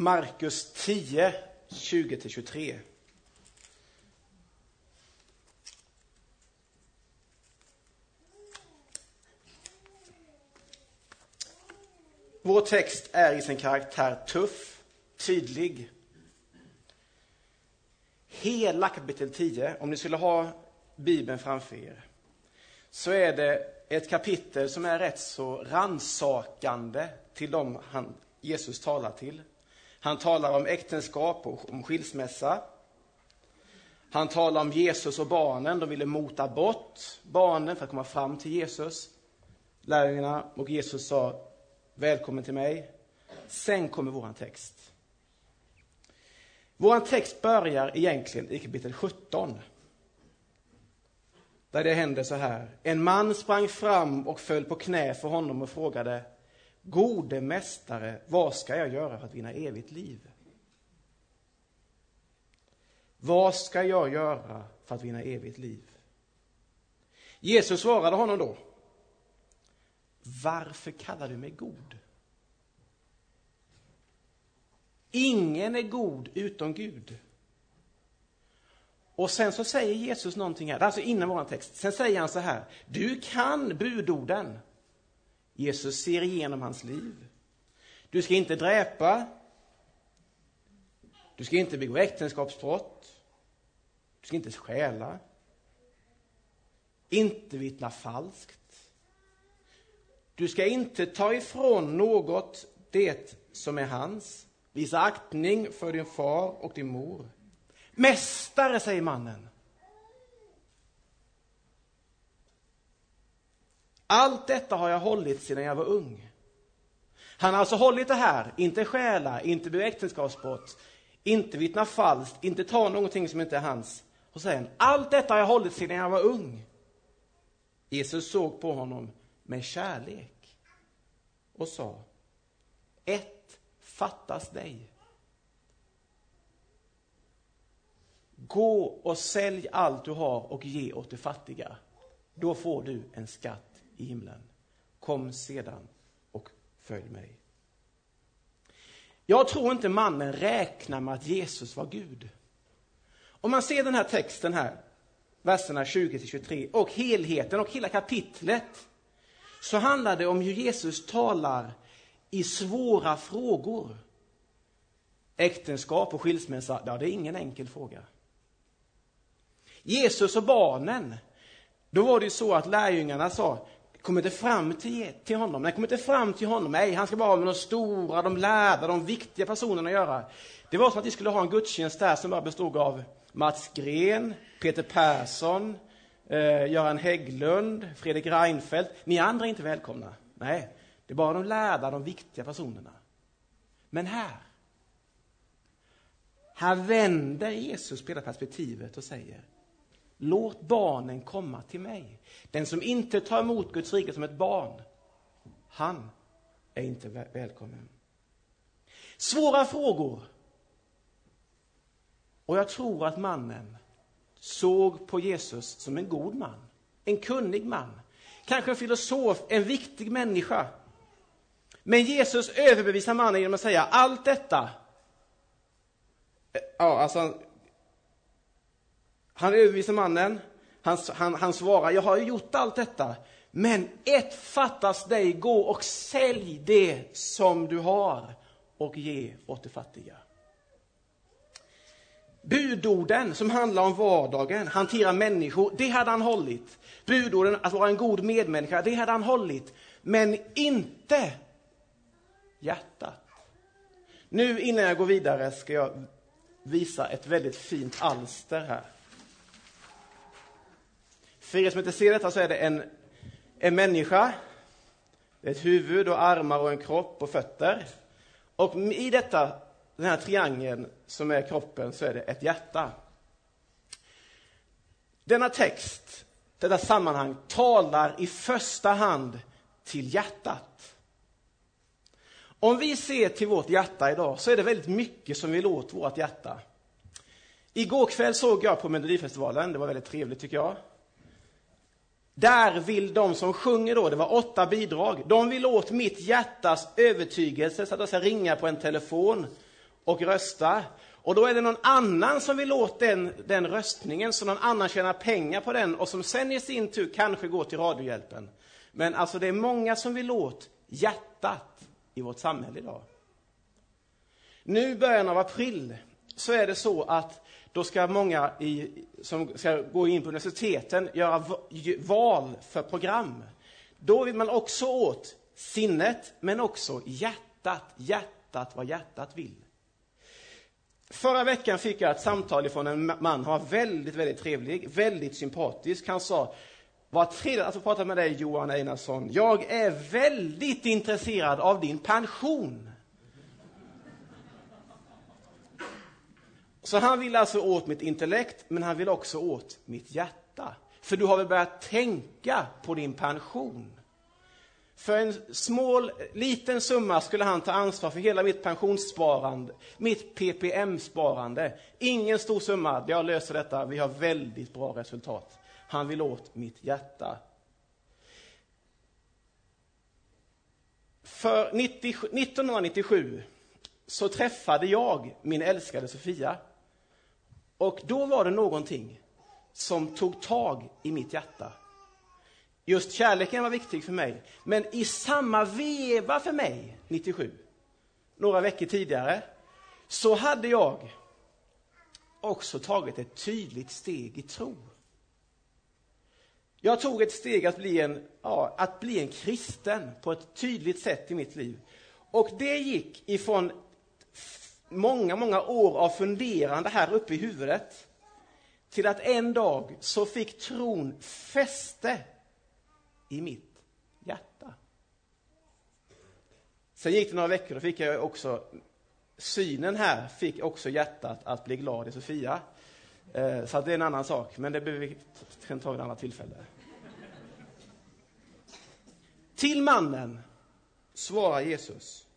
Markus 10, 20-23. Vår text är i sin karaktär tuff, tydlig. Hela kapitel 10, om ni skulle ha Bibeln framför er, så är det ett kapitel som är rätt så ransakande till dem han, Jesus talar till. Han talar om äktenskap och om skilsmässa. Han talar om Jesus och barnen. De ville mota bort barnen för att komma fram till Jesus. Lärjungarna och Jesus sa Välkommen till mig. Sen kommer vår text. Vår text börjar egentligen i kapitel 17. Där det händer så här. En man sprang fram och föll på knä för honom och frågade Gode mästare, vad ska jag göra för att vinna evigt liv? Vad ska jag göra för att vinna evigt liv? Jesus svarade honom då. Varför kallar du mig god? Ingen är god utom Gud. Och sen så säger Jesus någonting här, alltså innan vår text. Sen säger han så här, du kan budorden. Jesus ser igenom hans liv. Du ska inte dräpa. Du ska inte begå äktenskapsbrott. Du ska inte stjäla. Inte vittna falskt. Du ska inte ta ifrån något det som är hans. Visa aktning för din far och din mor. Mästare, säger mannen. Allt detta har jag hållit sedan jag var ung. Han har alltså hållit det här, inte stjäla, inte begå äktenskapsbrott, inte vittna falskt, inte ta någonting som inte är hans. Och säger han, allt detta har jag hållit sedan jag var ung. Jesus såg på honom med kärlek och sa, ett fattas dig. Gå och sälj allt du har och ge åt de fattiga. Då får du en skatt i himlen. Kom sedan och följ mig. Jag tror inte mannen räknar med att Jesus var Gud. Om man ser den här texten här, verserna 20-23 och helheten och hela kapitlet så handlar det om hur Jesus talar i svåra frågor. Äktenskap och skilsmässa, ja, det är ingen enkel fråga. Jesus och barnen, då var det ju så att lärjungarna sa, kommer inte fram till, till honom. Nej, kommer inte fram till honom. Nej, han ska bara ha med de stora, de lärda, de viktiga personerna att göra. Det var som att vi skulle ha en gudstjänst där som bara bestod av Mats Gren, Peter Persson, eh, Göran Hägglund, Fredrik Reinfeldt. Ni andra är inte välkomna. Nej, det är bara de lärda, de viktiga personerna. Men här, här vänder Jesus på hela perspektivet och säger Låt barnen komma till mig. Den som inte tar emot Guds rike som ett barn, han är inte välkommen. Svåra frågor. Och jag tror att mannen såg på Jesus som en god man, en kunnig man, kanske en filosof, en viktig människa. Men Jesus överbevisar mannen genom att säga allt detta. Ja, alltså han överbevisar mannen. Han, han, han svarar, jag har ju gjort allt detta. Men ett fattas dig, gå och sälj det som du har och ge åt de fattiga. Budorden som handlar om vardagen, hantera människor, det hade han hållit. Budorden att vara en god medmänniska, det hade han hållit. Men inte hjärtat. Nu innan jag går vidare ska jag visa ett väldigt fint alster här. För er som inte ser detta så är det en, en människa, ett huvud och armar och en kropp och fötter. Och i detta, den här triangeln som är kroppen så är det ett hjärta. Denna text, detta sammanhang, talar i första hand till hjärtat. Om vi ser till vårt hjärta idag så är det väldigt mycket som vill åt vårt hjärta. Igår kväll såg jag på Melodifestivalen, det var väldigt trevligt tycker jag. Där vill de som sjunger då, det var åtta bidrag, de vill åt mitt hjärtas övertygelse så att jag ska ringa på en telefon och rösta. Och då är det någon annan som vill åt den, den röstningen, så någon annan tjänar pengar på den och som sen i sin tur kanske går till Radiohjälpen. Men alltså det är många som vill åt hjärtat i vårt samhälle idag. Nu i början av april så är det så att då ska många i, som ska gå in på universiteten göra val för program. Då vill man också åt sinnet, men också hjärtat. Hjärtat, vad hjärtat vill. Förra veckan fick jag ett samtal från en man, han var väldigt, väldigt trevlig, väldigt sympatisk. Han sa, vad trevligt att få prata med dig Johan Einarsson. Jag är väldigt intresserad av din pension. Så han vill alltså åt mitt intellekt, men han vill också åt mitt hjärta. För du har väl börjat tänka på din pension? För en smål, liten summa skulle han ta ansvar för hela mitt pensionssparande, mitt PPM-sparande. Ingen stor summa, jag löser detta, vi har väldigt bra resultat. Han vill åt mitt hjärta. För 90, 1997 så träffade jag min älskade Sofia. Och då var det någonting som tog tag i mitt hjärta. Just kärleken var viktig för mig. Men i samma veva för mig, 97, några veckor tidigare, så hade jag också tagit ett tydligt steg i tro. Jag tog ett steg att bli en, ja, att bli en kristen på ett tydligt sätt i mitt liv. Och det gick ifrån många, många år av funderande här uppe i huvudet till att en dag så fick tron fäste i mitt hjärta. Sen gick det några veckor, då fick jag också synen här, fick också hjärtat att bli glad i Sofia. Eh, så det är en annan sak, men det behöver vi ta vid ett annat tillfälle. Till mannen svarar Jesus.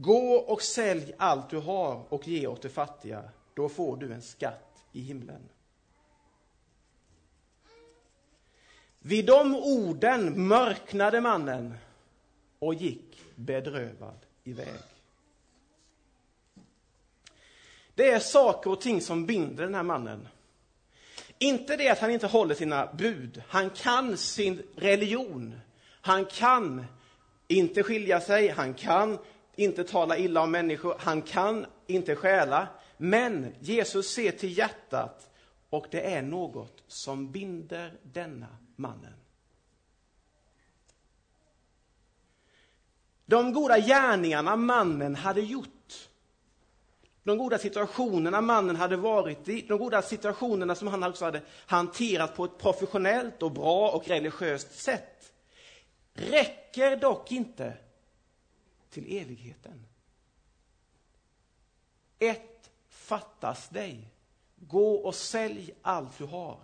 Gå och sälj allt du har och ge åt de fattiga, då får du en skatt i himlen. Vid de orden mörknade mannen och gick bedrövad iväg. Det är saker och ting som binder den här mannen. Inte det att han inte håller sina bud. Han kan sin religion. Han kan inte skilja sig, han kan inte tala illa om människor, han kan inte stjäla. Men Jesus ser till hjärtat och det är något som binder denna mannen. De goda gärningarna mannen hade gjort, de goda situationerna mannen hade varit i, de goda situationerna som han också hade hanterat på ett professionellt och bra och religiöst sätt, räcker dock inte till evigheten. Ett fattas dig. Gå och sälj allt du har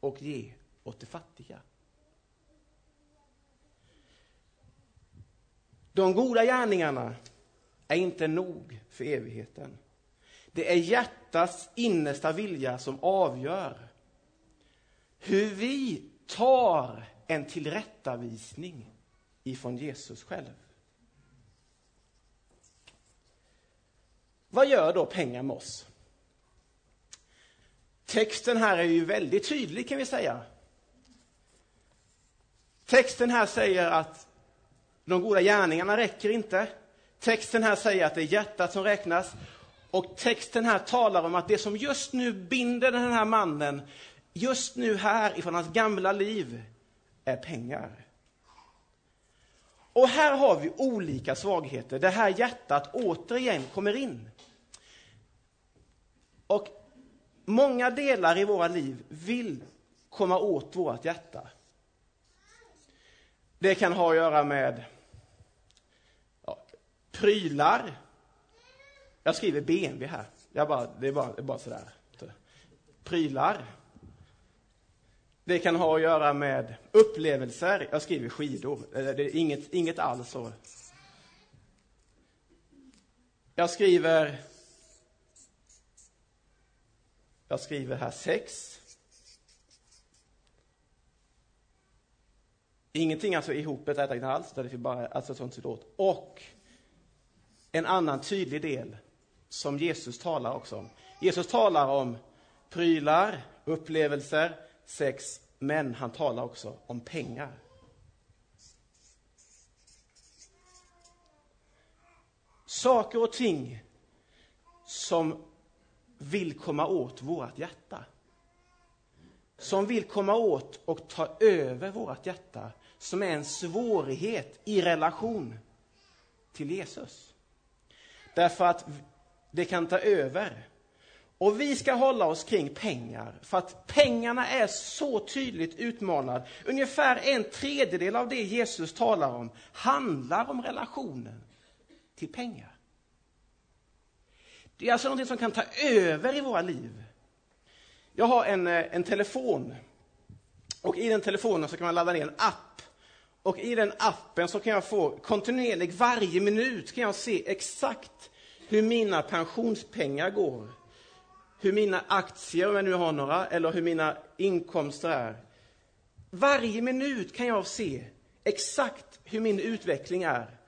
och ge åt de fattiga. De goda gärningarna är inte nog för evigheten. Det är hjärtats innersta vilja som avgör hur vi tar en tillrättavisning ifrån Jesus själv. Vad gör då pengar med oss? Texten här är ju väldigt tydlig kan vi säga. Texten här säger att de goda gärningarna räcker inte. Texten här säger att det är hjärtat som räknas. Och texten här talar om att det som just nu binder den här mannen, just nu här ifrån hans gamla liv, är pengar. Och här har vi olika svagheter. Det här hjärtat återigen kommer in. Och många delar i våra liv vill komma åt vårt hjärta. Det kan ha att göra med ja, prylar. Jag skriver BMW här. Jag bara, det, är bara, det är bara sådär. Prylar. Det kan ha att göra med upplevelser. Jag skriver skidor. Det är inget, inget alls så. Jag skriver jag skriver här sex. Ingenting alltså ihop ett alls, det är bara alltså sånt åt. Och en annan tydlig del som Jesus talar också om. Jesus talar om prylar, upplevelser, sex, men han talar också om pengar. Saker och ting som vill komma åt vårt hjärta. Som vill komma åt och ta över vårt hjärta. Som är en svårighet i relation till Jesus. Därför att det kan ta över. Och vi ska hålla oss kring pengar, för att pengarna är så tydligt utmanade. Ungefär en tredjedel av det Jesus talar om handlar om relationen till pengar. Det är alltså något som kan ta över i våra liv. Jag har en, eh, en telefon. Och i den telefonen så kan man ladda ner en app. Och i den appen så kan jag få kontinuerligt, varje minut kan jag se exakt hur mina pensionspengar går. Hur mina aktier, om jag nu har några, eller hur mina inkomster är. Varje minut kan jag se exakt hur min utveckling är.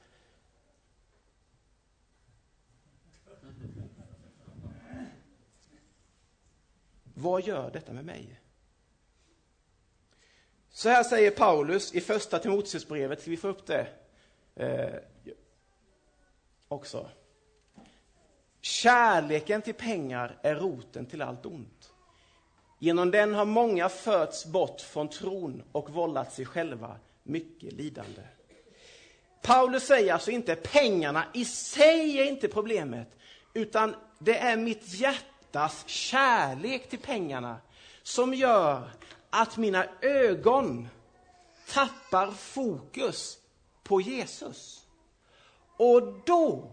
Vad gör detta med mig? Så här säger Paulus i första Timoteusbrevet, ska vi få upp det eh, också? Kärleken till pengar är roten till allt ont. Genom den har många förts bort från tron och vållat sig själva mycket lidande. Paulus säger alltså inte pengarna i sig är inte problemet, utan det är mitt hjärtas kärlek till pengarna som gör att mina ögon tappar fokus på Jesus. Och då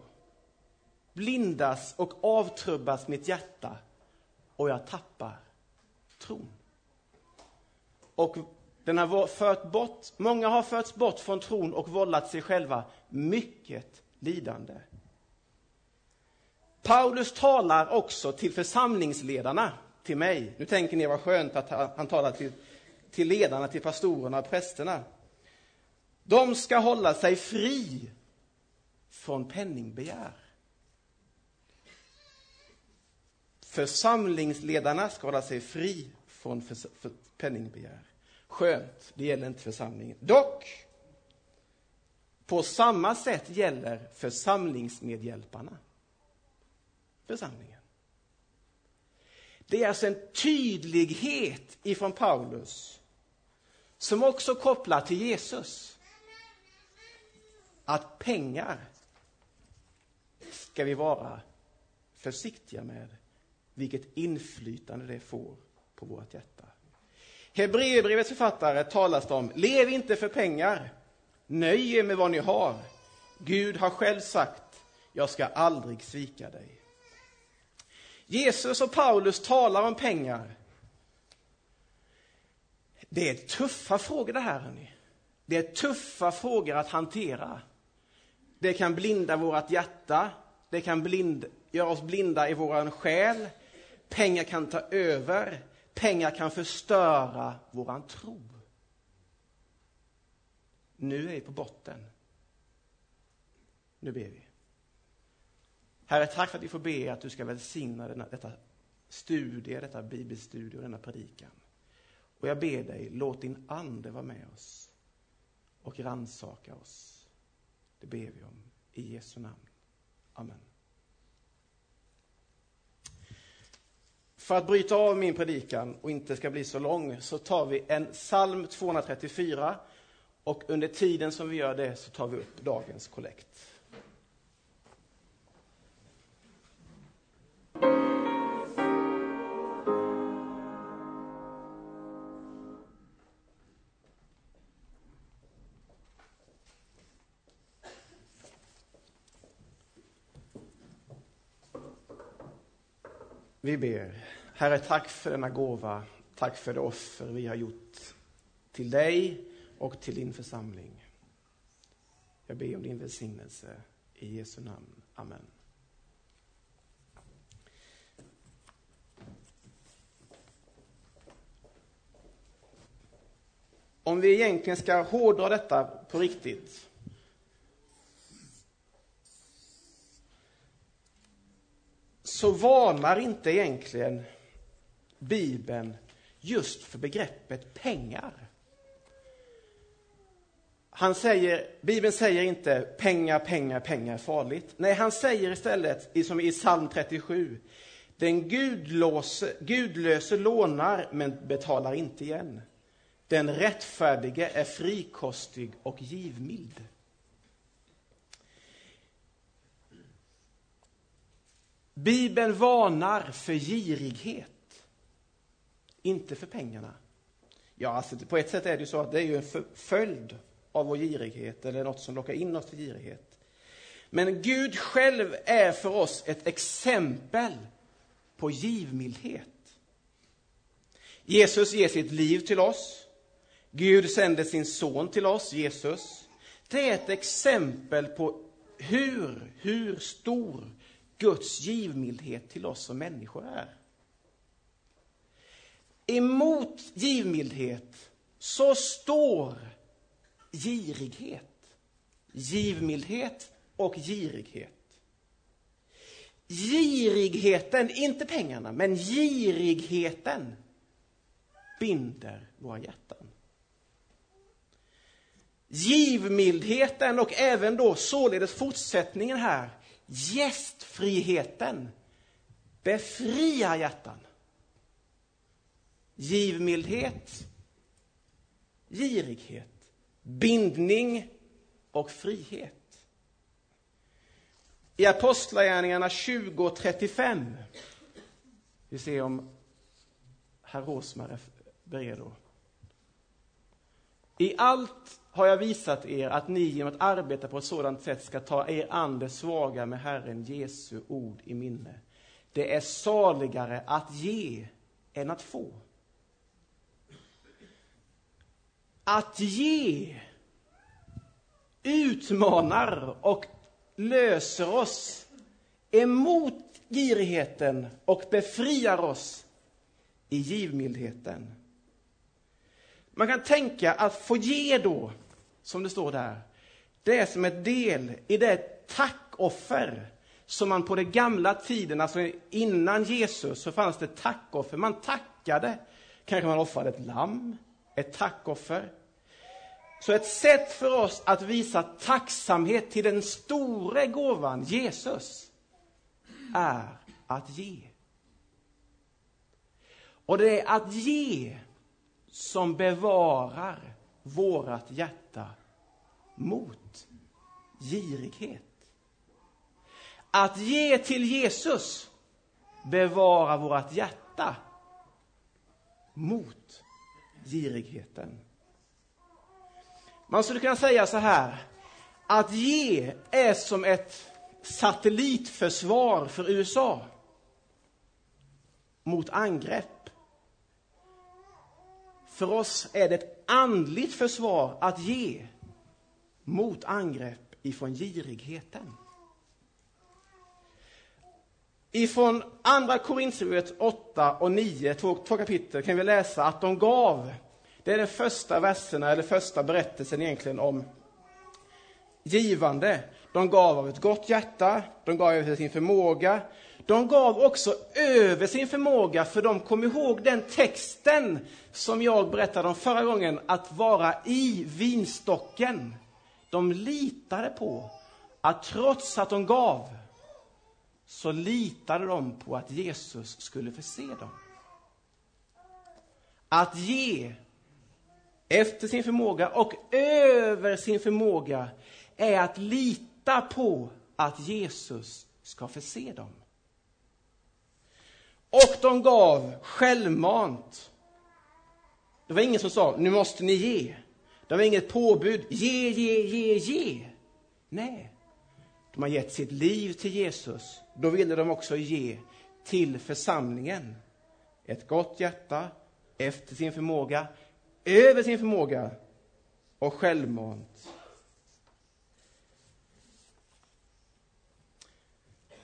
blindas och avtrubbas mitt hjärta och jag tappar tron. Och den har fört bort, många har förts bort från tron och vållat sig själva mycket lidande. Paulus talar också till församlingsledarna, till mig. Nu tänker ni vad skönt att han talar till, till ledarna, till pastorerna och prästerna. De ska hålla sig fri från penningbegär. Församlingsledarna ska hålla sig fri från för, för penningbegär. Skönt, det gäller inte församlingen. Dock, på samma sätt gäller församlingsmedhjälparna församlingen. Det är alltså en tydlighet ifrån Paulus som också kopplar till Jesus. Att pengar ska vi vara försiktiga med vilket inflytande det får på vårt hjärta. Hebreerbrevets författare talas det om, lev inte för pengar, nöj er med vad ni har. Gud har själv sagt, jag ska aldrig svika dig. Jesus och Paulus talar om pengar. Det är tuffa frågor det här, hörni. Det är tuffa frågor att hantera. Det kan blinda vårt hjärta, det kan blind, göra oss blinda i vår själ, Pengar kan ta över. Pengar kan förstöra våran tro. Nu är vi på botten. Nu ber vi. Herre, tack för att vi får be att du ska välsigna denna, detta studie, detta bibelstudie och denna predikan. Och jag ber dig, låt din ande vara med oss och ransaka oss. Det ber vi om i Jesu namn. Amen. För att bryta av min predikan och inte ska bli så lång så tar vi en psalm 234 och under tiden som vi gör det så tar vi upp dagens kollekt. Vi ber. Herre, tack för denna gåva. Tack för det offer vi har gjort till dig och till din församling. Jag ber om din välsignelse. I Jesu namn. Amen. Om vi egentligen ska hårdra detta på riktigt så varnar inte egentligen Bibeln just för begreppet pengar. Han säger, Bibeln säger inte pengar, pengar, pengar är farligt. Nej, han säger istället, som i psalm 37, den gudlöse, gudlöse lånar men betalar inte igen. Den rättfärdige är frikostig och givmild. Bibeln varnar för girighet, inte för pengarna. Ja, alltså på ett sätt är det ju så att det är ju en följd av vår girighet, eller något som lockar in oss till girighet. Men Gud själv är för oss ett exempel på givmildhet. Jesus ger sitt liv till oss. Gud sände sin son till oss, Jesus. Det är ett exempel på hur, hur stor Guds givmildhet till oss som människor är. Emot givmildhet så står girighet. Givmildhet och girighet. Girigheten, inte pengarna, men girigheten binder våra hjärtan. Givmildheten och även då således fortsättningen här, gästfriheten, befriar hjärtan. Givmildhet, girighet, bindning och frihet. I Apostlagärningarna 20 och 35, vi ser om herr Rosmar är beredd. I allt har jag visat er att ni genom att arbeta på ett sådant sätt ska ta er an det svaga med Herren Jesu ord i minne. Det är saligare att ge än att få. Att ge utmanar och löser oss emot girigheten och befriar oss i givmildheten. Man kan tänka att få ge då, som det står där, det är som ett del i det tackoffer som man på den gamla tiden, alltså innan Jesus, så fanns det tackoffer. Man tackade. Kanske man offrade ett lamm, ett tackoffer. Så ett sätt för oss att visa tacksamhet till den store gåvan, Jesus, är att ge. Och det är att ge som bevarar vårat hjärta mot girighet. Att ge till Jesus bevarar vårt hjärta mot girigheten. Man skulle kunna säga så här, att ge är som ett satellitförsvar för USA mot angrepp. För oss är det ett andligt försvar att ge mot angrepp ifrån girigheten. Ifrån Andra Korinthierbrevet 8 och 9, två, två kapitel, kan vi läsa att de gav det är den första verserna, eller första berättelsen egentligen om givande. De gav av ett gott hjärta, de gav över sin förmåga. De gav också över sin förmåga, för de kom ihåg den texten som jag berättade om förra gången, att vara i vinstocken. De litade på att trots att de gav, så litade de på att Jesus skulle förse dem. Att ge efter sin förmåga och över sin förmåga är att lita på att Jesus ska förse dem. Och de gav självmant. Det var ingen som sa, nu måste ni ge. Det var inget påbud, ge, ge, ge, ge. Nej, de har gett sitt liv till Jesus. Då ville de också ge till församlingen. Ett gott hjärta, efter sin förmåga, över sin förmåga och självmant.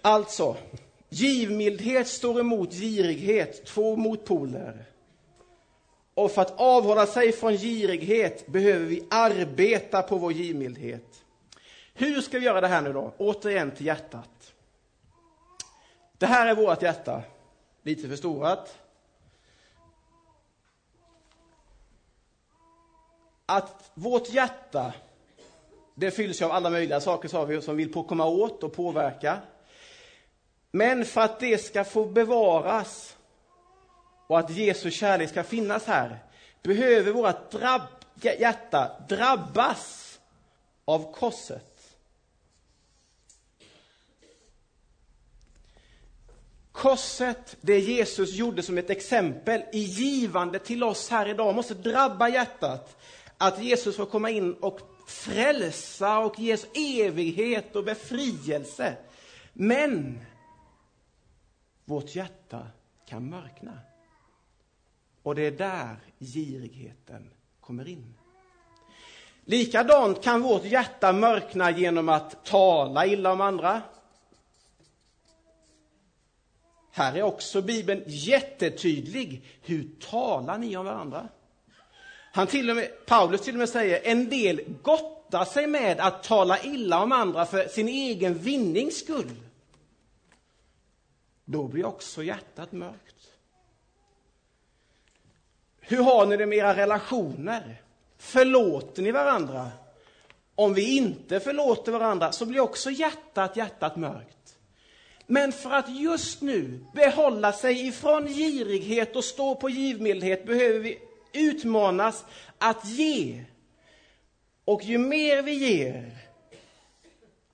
Alltså, givmildhet står emot girighet, två motpoler. Och för att avhålla sig från girighet behöver vi arbeta på vår givmildhet. Hur ska vi göra det här nu då? Återigen till hjärtat. Det här är vårt hjärta, lite förstorat. Att vårt hjärta, det fylls av alla möjliga saker sa vi, som vill komma åt och påverka. Men för att det ska få bevaras och att Jesu kärlek ska finnas här behöver vårt drabb, hjärta drabbas av korset. Korset, det Jesus gjorde som ett exempel i givande till oss här idag, måste drabba hjärtat. Att Jesus får komma in och frälsa och ge oss evighet och befrielse. Men vårt hjärta kan mörkna. Och det är där girigheten kommer in. Likadant kan vårt hjärta mörkna genom att tala illa om andra. Här är också Bibeln jättetydlig. Hur talar ni om varandra? Han till och med, Paulus till och med säger en del gottar sig med att tala illa om andra för sin egen vinnings skull. Då blir också hjärtat mörkt. Hur har ni det med era relationer? Förlåter ni varandra? Om vi inte förlåter varandra så blir också hjärtat, hjärtat mörkt. Men för att just nu behålla sig ifrån girighet och stå på givmildhet behöver vi utmanas att ge. Och ju mer vi ger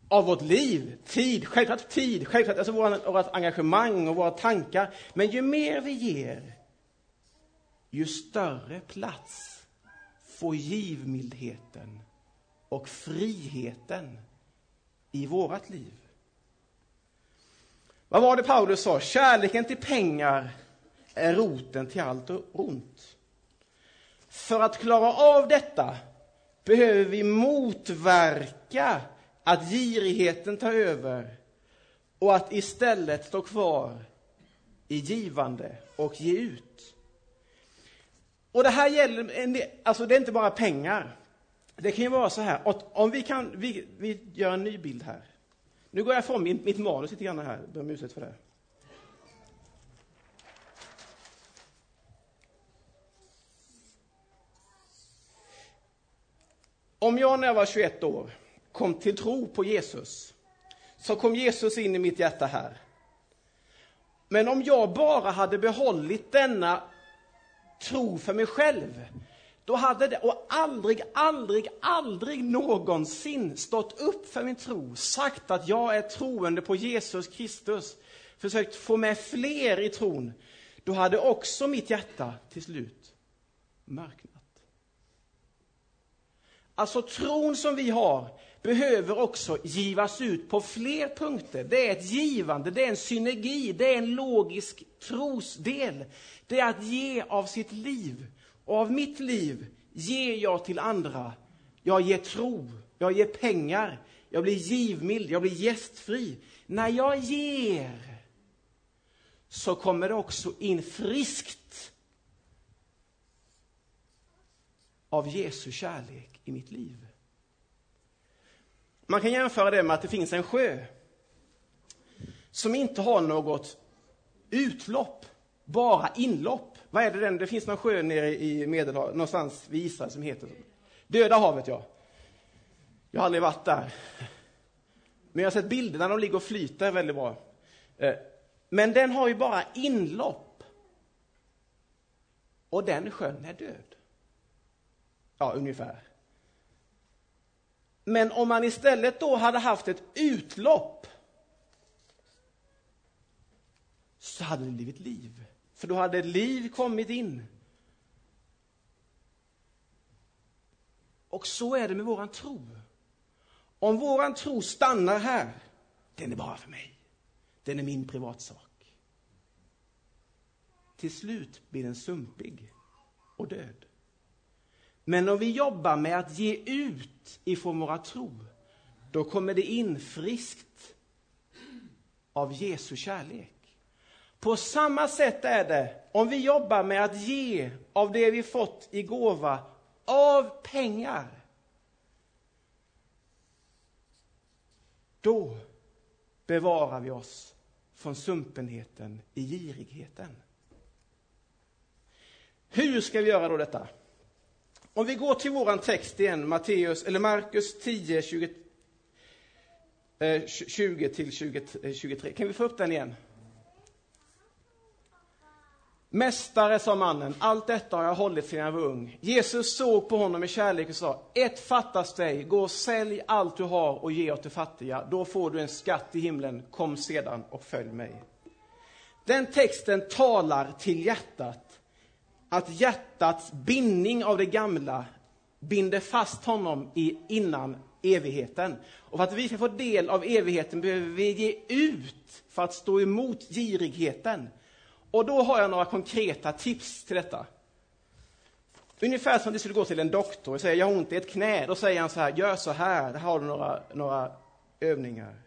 av vårt liv, tid, självklart tid, självklart alltså vårt engagemang och våra tankar, men ju mer vi ger, ju större plats får givmildheten och friheten i vårt liv. Vad var det Paulus sa? Kärleken till pengar är roten till allt ont. För att klara av detta behöver vi motverka att girigheten tar över och att istället stå kvar i givande och ge ut. Och det här gäller, alltså det är inte bara pengar. Det kan ju vara så här, att om vi kan, vi, vi gör en ny bild här. Nu går jag ifrån mitt, mitt manus lite grann här, ber om ursäkt för det. Om jag när jag var 21 år kom till tro på Jesus, så kom Jesus in i mitt hjärta här. Men om jag bara hade behållit denna tro för mig själv, då hade det, och aldrig, aldrig, aldrig någonsin stått upp för min tro, sagt att jag är troende på Jesus Kristus, försökt få med fler i tron, då hade också mitt hjärta till slut mörknat. Alltså tron som vi har behöver också givas ut på fler punkter. Det är ett givande, det är en synergi, det är en logisk trosdel. Det är att ge av sitt liv. Och av mitt liv ger jag till andra. Jag ger tro, jag ger pengar, jag blir givmild, jag blir gästfri. När jag ger så kommer det också in friskt av Jesu kärlek i mitt liv. Man kan jämföra det med att det finns en sjö som inte har något utlopp, bara inlopp. Vad är det den? Det finns någon sjö nere i Medelhavet, någonstans vid Israel som heter Döda havet, ja. Jag har aldrig varit där. Men jag har sett bilder när de ligger och flyter väldigt bra. Eh, men den har ju bara inlopp. Och den sjön är död. Ja, ungefär. Men om man istället då hade haft ett utlopp så hade det blivit liv. För då hade liv kommit in. Och så är det med våran tro. Om våran tro stannar här, den är bara för mig. Den är min privatsak. Till slut blir den sumpig och död. Men om vi jobbar med att ge ut ifrån våra tro, då kommer det in friskt av Jesu kärlek. På samma sätt är det om vi jobbar med att ge av det vi fått i gåva, av pengar. Då bevarar vi oss från sumpenheten i girigheten. Hur ska vi göra då detta? Om vi går till våran text igen, Matteus, eller Markus 10, 20, eh, 20 till 20, 23. Eh, kan vi få upp den igen? Mästare, sa mannen, allt detta har jag hållit sedan jag var ung. Jesus såg på honom med kärlek och sa, ett fattas dig, gå och sälj allt du har och ge åt de fattiga, då får du en skatt i himlen, kom sedan och följ mig. Den texten talar till hjärtat, att hjärtats bindning av det gamla binder fast honom i, innan evigheten. Och för att vi ska få del av evigheten behöver vi ge ut för att stå emot girigheten. Och då har jag några konkreta tips till detta. Ungefär som om du skulle gå till en doktor och säga jag har ont i ett knä. Då säger han så här, gör så här, här har du några, några övningar.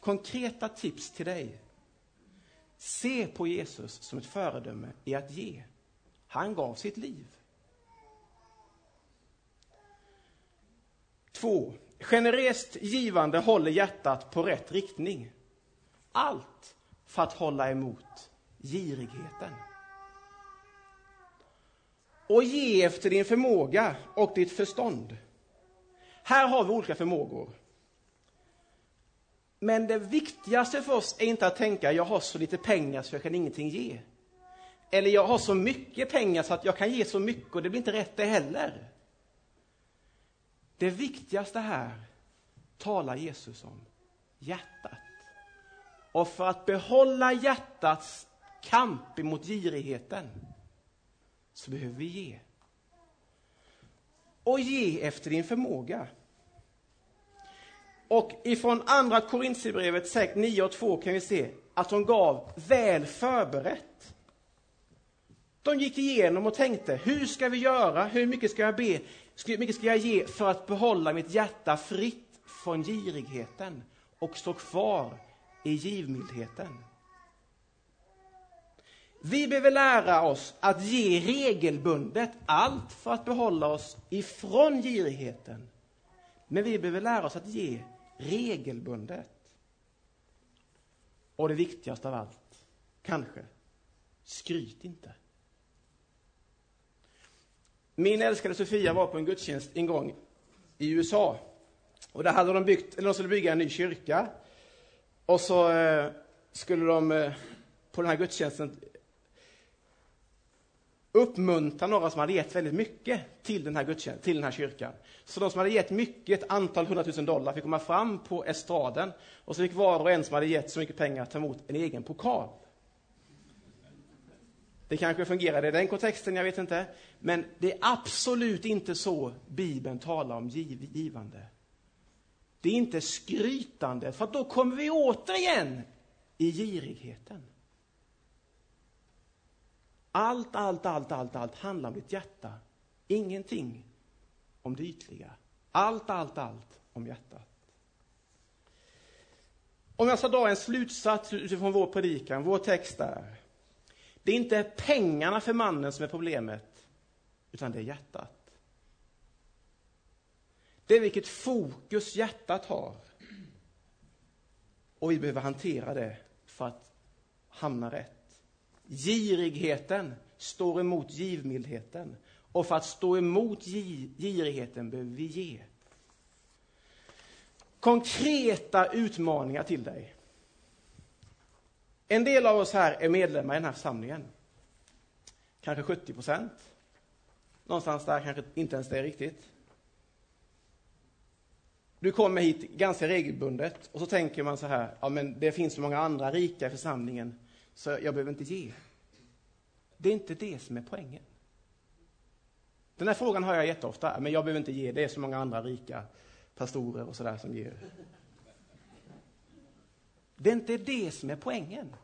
Konkreta tips till dig. Se på Jesus som ett föredöme i att ge. Han gav sitt liv. Två. Generöst givande håller hjärtat på rätt riktning. Allt för att hålla emot girigheten. Och ge efter din förmåga och ditt förstånd. Här har vi olika förmågor. Men det viktigaste för oss är inte att tänka jag har så lite pengar så jag kan ingenting ge. Eller jag har så mycket pengar så att jag kan ge så mycket och det blir inte rätt det heller. Det viktigaste här talar Jesus om hjärtat. Och för att behålla hjärtats kamp emot girigheten så behöver vi ge. Och ge efter din förmåga. Och ifrån andra Korintierbrevet 9 och 2 kan vi se att de gav väl förberett. De gick igenom och tänkte, hur ska vi göra? Hur mycket ska jag be? Hur mycket ska jag ge för att behålla mitt hjärta fritt från girigheten och stå kvar i givmildheten. Vi behöver lära oss att ge regelbundet, allt för att behålla oss ifrån girigheten. Men vi behöver lära oss att ge regelbundet. Och det viktigaste av allt, kanske, skryt inte. Min älskade Sofia var på en gudstjänst en gång i USA. Och där hade de byggt, eller de skulle bygga en ny kyrka. Och så eh, skulle de eh, på den här gudstjänsten uppmuntra några som hade gett väldigt mycket till den här gudstjänsten, till den här kyrkan. Så de som hade gett mycket, ett antal hundratusen dollar, fick komma fram på estraden och så fick var och en som hade gett så mycket pengar ta emot en egen pokal. Det kanske fungerade i den kontexten, jag vet inte. Men det är absolut inte så Bibeln talar om giv givande. Det är inte skrytande, för då kommer vi återigen i girigheten. Allt, allt, allt, allt, allt handlar om ditt hjärta. Ingenting om det ytliga. Allt, allt, allt om hjärtat. Om jag ska dra en slutsats utifrån vår predikan, vår text där. Det är inte pengarna för mannen som är problemet, utan det är hjärtat. Det är vilket fokus hjärtat har. Och vi behöver hantera det för att hamna rätt. Girigheten står emot givmildheten. Och för att stå emot girigheten behöver vi ge. Konkreta utmaningar till dig. En del av oss här är medlemmar i den här församlingen. Kanske 70 procent. Någonstans där kanske inte ens det är riktigt. Du kommer hit ganska regelbundet och så tänker man så här, ja men det finns så många andra rika i församlingen så jag behöver inte ge. Det är inte det som är poängen. Den här frågan har jag jätteofta, men jag behöver inte ge, det är så många andra rika pastorer och sådär som ger. Det är inte det som är poängen.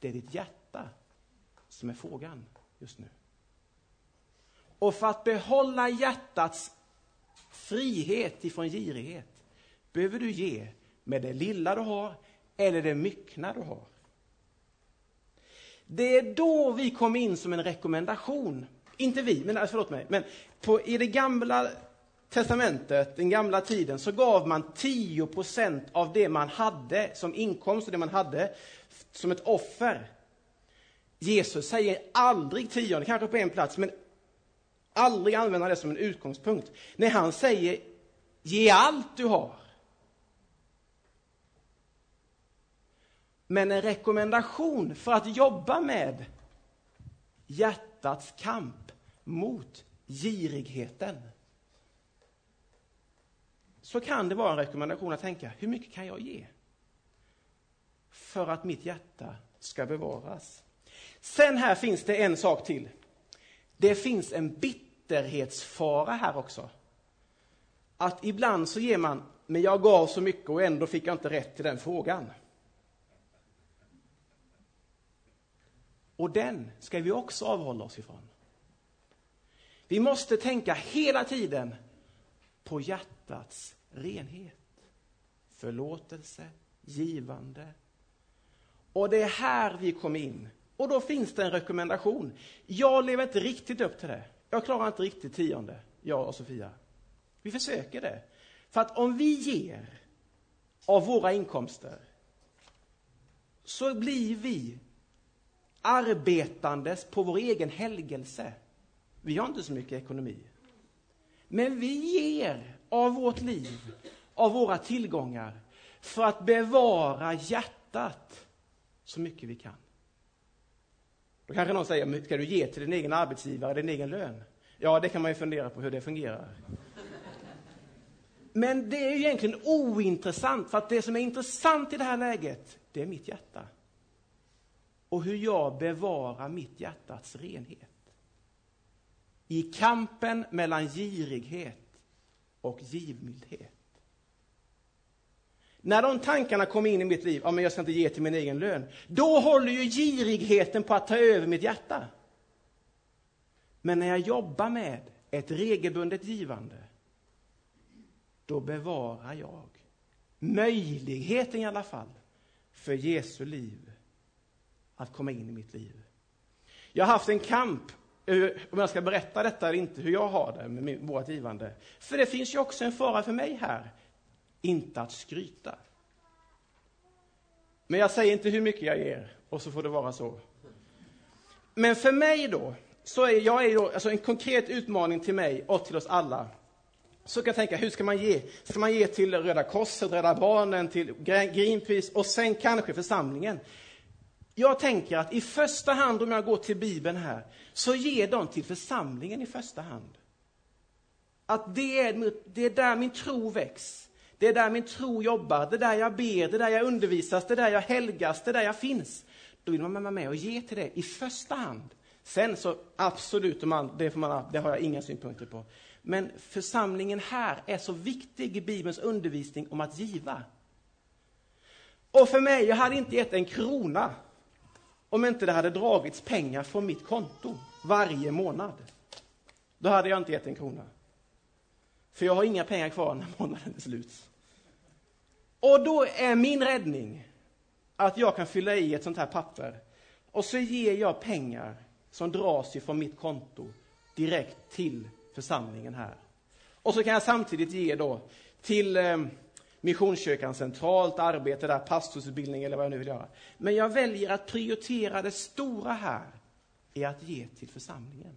Det är ditt hjärta som är frågan just nu. Och för att behålla hjärtats frihet ifrån girighet behöver du ge med det lilla du har eller det myckna du har. Det är då vi kommer in som en rekommendation. Inte vi, men äh, förlåt mig. Men på, i det gamla testamentet, den gamla tiden, så gav man 10 av det man hade som inkomst och det man hade som ett offer. Jesus säger aldrig tionde, kanske på en plats, men aldrig använda det som en utgångspunkt. När han säger ge allt du har. Men en rekommendation för att jobba med hjärtats kamp mot girigheten. Så kan det vara en rekommendation att tänka, hur mycket kan jag ge? För att mitt hjärta ska bevaras. Sen här finns det en sak till. Det finns en bitterhetsfara här också. Att ibland så ger man, men jag gav så mycket och ändå fick jag inte rätt till den frågan. Och den ska vi också avhålla oss ifrån. Vi måste tänka hela tiden på hjärtats renhet, förlåtelse, givande. Och det är här vi kom in. Och då finns det en rekommendation. Jag lever inte riktigt upp till det. Jag klarar inte riktigt tionde, jag och Sofia. Vi försöker det. För att om vi ger av våra inkomster så blir vi arbetandes på vår egen helgelse. Vi har inte så mycket ekonomi. Men vi ger av vårt liv, av våra tillgångar, för att bevara hjärtat så mycket vi kan. Då kanske någon säger, ska du ge till din egen arbetsgivare din egen lön? Ja, det kan man ju fundera på hur det fungerar. Men det är ju egentligen ointressant, för att det som är intressant i det här läget, det är mitt hjärta. Och hur jag bevarar mitt hjärtats renhet. I kampen mellan girighet och givmildhet. När de tankarna kommer in i mitt liv, ja men jag ska inte ge till min egen lön, då håller ju girigheten på att ta över mitt hjärta. Men när jag jobbar med ett regelbundet givande, då bevarar jag möjligheten i alla fall för Jesu liv att komma in i mitt liv. Jag har haft en kamp, eh, om jag ska berätta detta eller inte, hur jag har det med vårt givande. För det finns ju också en fara för mig här, inte att skryta. Men jag säger inte hur mycket jag ger, och så får det vara så. Men för mig då, så är jag är då, alltså en konkret utmaning till mig och till oss alla. Så kan jag tänka, hur ska man ge? Ska man ge till Röda Korset, Rädda Barnen, till Greenpeace och sen kanske församlingen? Jag tänker att i första hand, om jag går till Bibeln här, så ger de till församlingen i första hand. Att det är, det är där min tro väcks. Det är där min tro jobbar, det är där jag ber, det är där jag undervisas, det är där jag helgas, det är där jag finns. Då vill man vara med och ge till det i första hand. Sen så absolut, det, får man, det har jag inga synpunkter på. Men församlingen här är så viktig i Bibelns undervisning om att giva. Och för mig, jag hade inte gett en krona om inte det hade dragits pengar från mitt konto varje månad. Då hade jag inte gett en krona. För jag har inga pengar kvar när månaden är slut. Och då är min räddning att jag kan fylla i ett sånt här papper och så ger jag pengar som dras från mitt konto direkt till församlingen här. Och så kan jag samtidigt ge då till eh, Missionskyrkan centralt arbete där, pastorsutbildning eller vad jag nu vill göra. Men jag väljer att prioritera det stora här, är att ge till församlingen.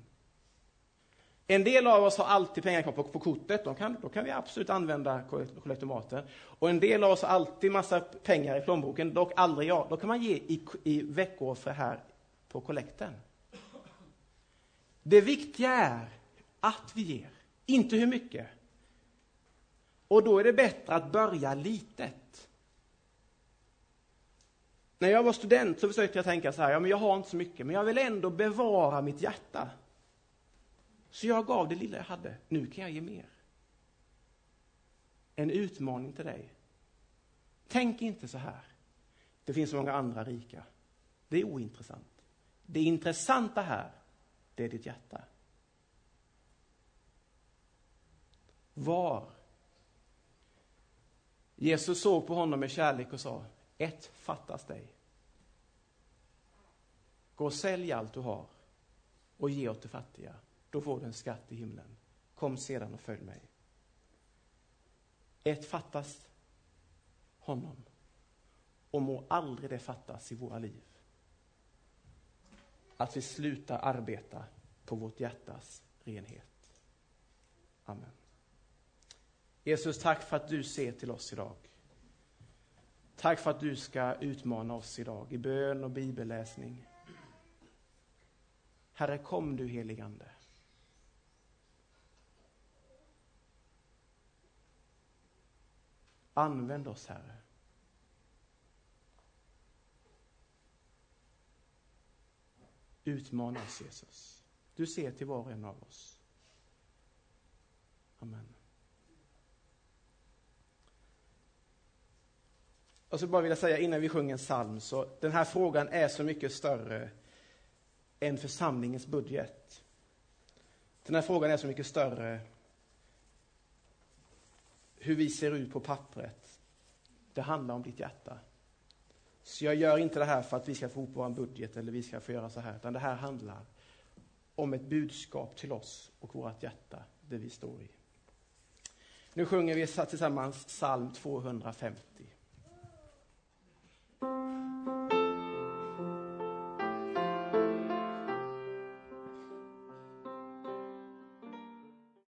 En del av oss har alltid pengar kvar på, på kortet, då kan, då kan vi absolut använda kollektomaten. Och en del av oss har alltid massa pengar i plånboken, dock aldrig jag. Då kan man ge i, i veckoffer här på kollekten. Det viktiga är att vi ger, inte hur mycket. Och då är det bättre att börja litet. När jag var student så försökte jag tänka så här, ja men jag har inte så mycket, men jag vill ändå bevara mitt hjärta. Så jag gav det lilla jag hade. Nu kan jag ge mer. En utmaning till dig. Tänk inte så här. Det finns så många andra rika. Det är ointressant. Det intressanta här, det är ditt hjärta. Var Jesus såg på honom med kärlek och sa, ett fattas dig. Gå och sälj allt du har och ge åt de fattiga. Då får du en skatt i himlen. Kom sedan och följ mig. Ett fattas honom. Och må aldrig det fattas i våra liv. Att vi slutar arbeta på vårt hjärtas renhet. Amen. Jesus, tack för att du ser till oss idag. Tack för att du ska utmana oss idag i bön och bibelläsning. Herre, kom du heligande. Använd oss, Herre. Utmana oss, Jesus. Du ser till var och en av oss. Amen. Och så bara vill jag säga innan vi sjunger en psalm, så den här frågan är så mycket större än församlingens budget. Den här frågan är så mycket större hur vi ser ut på pappret. Det handlar om ditt hjärta. Så jag gör inte det här för att vi ska få ihop vår budget eller vi ska få göra så här, utan det här handlar om ett budskap till oss och vårt hjärta, det vi står i. Nu sjunger vi tillsammans psalm 250.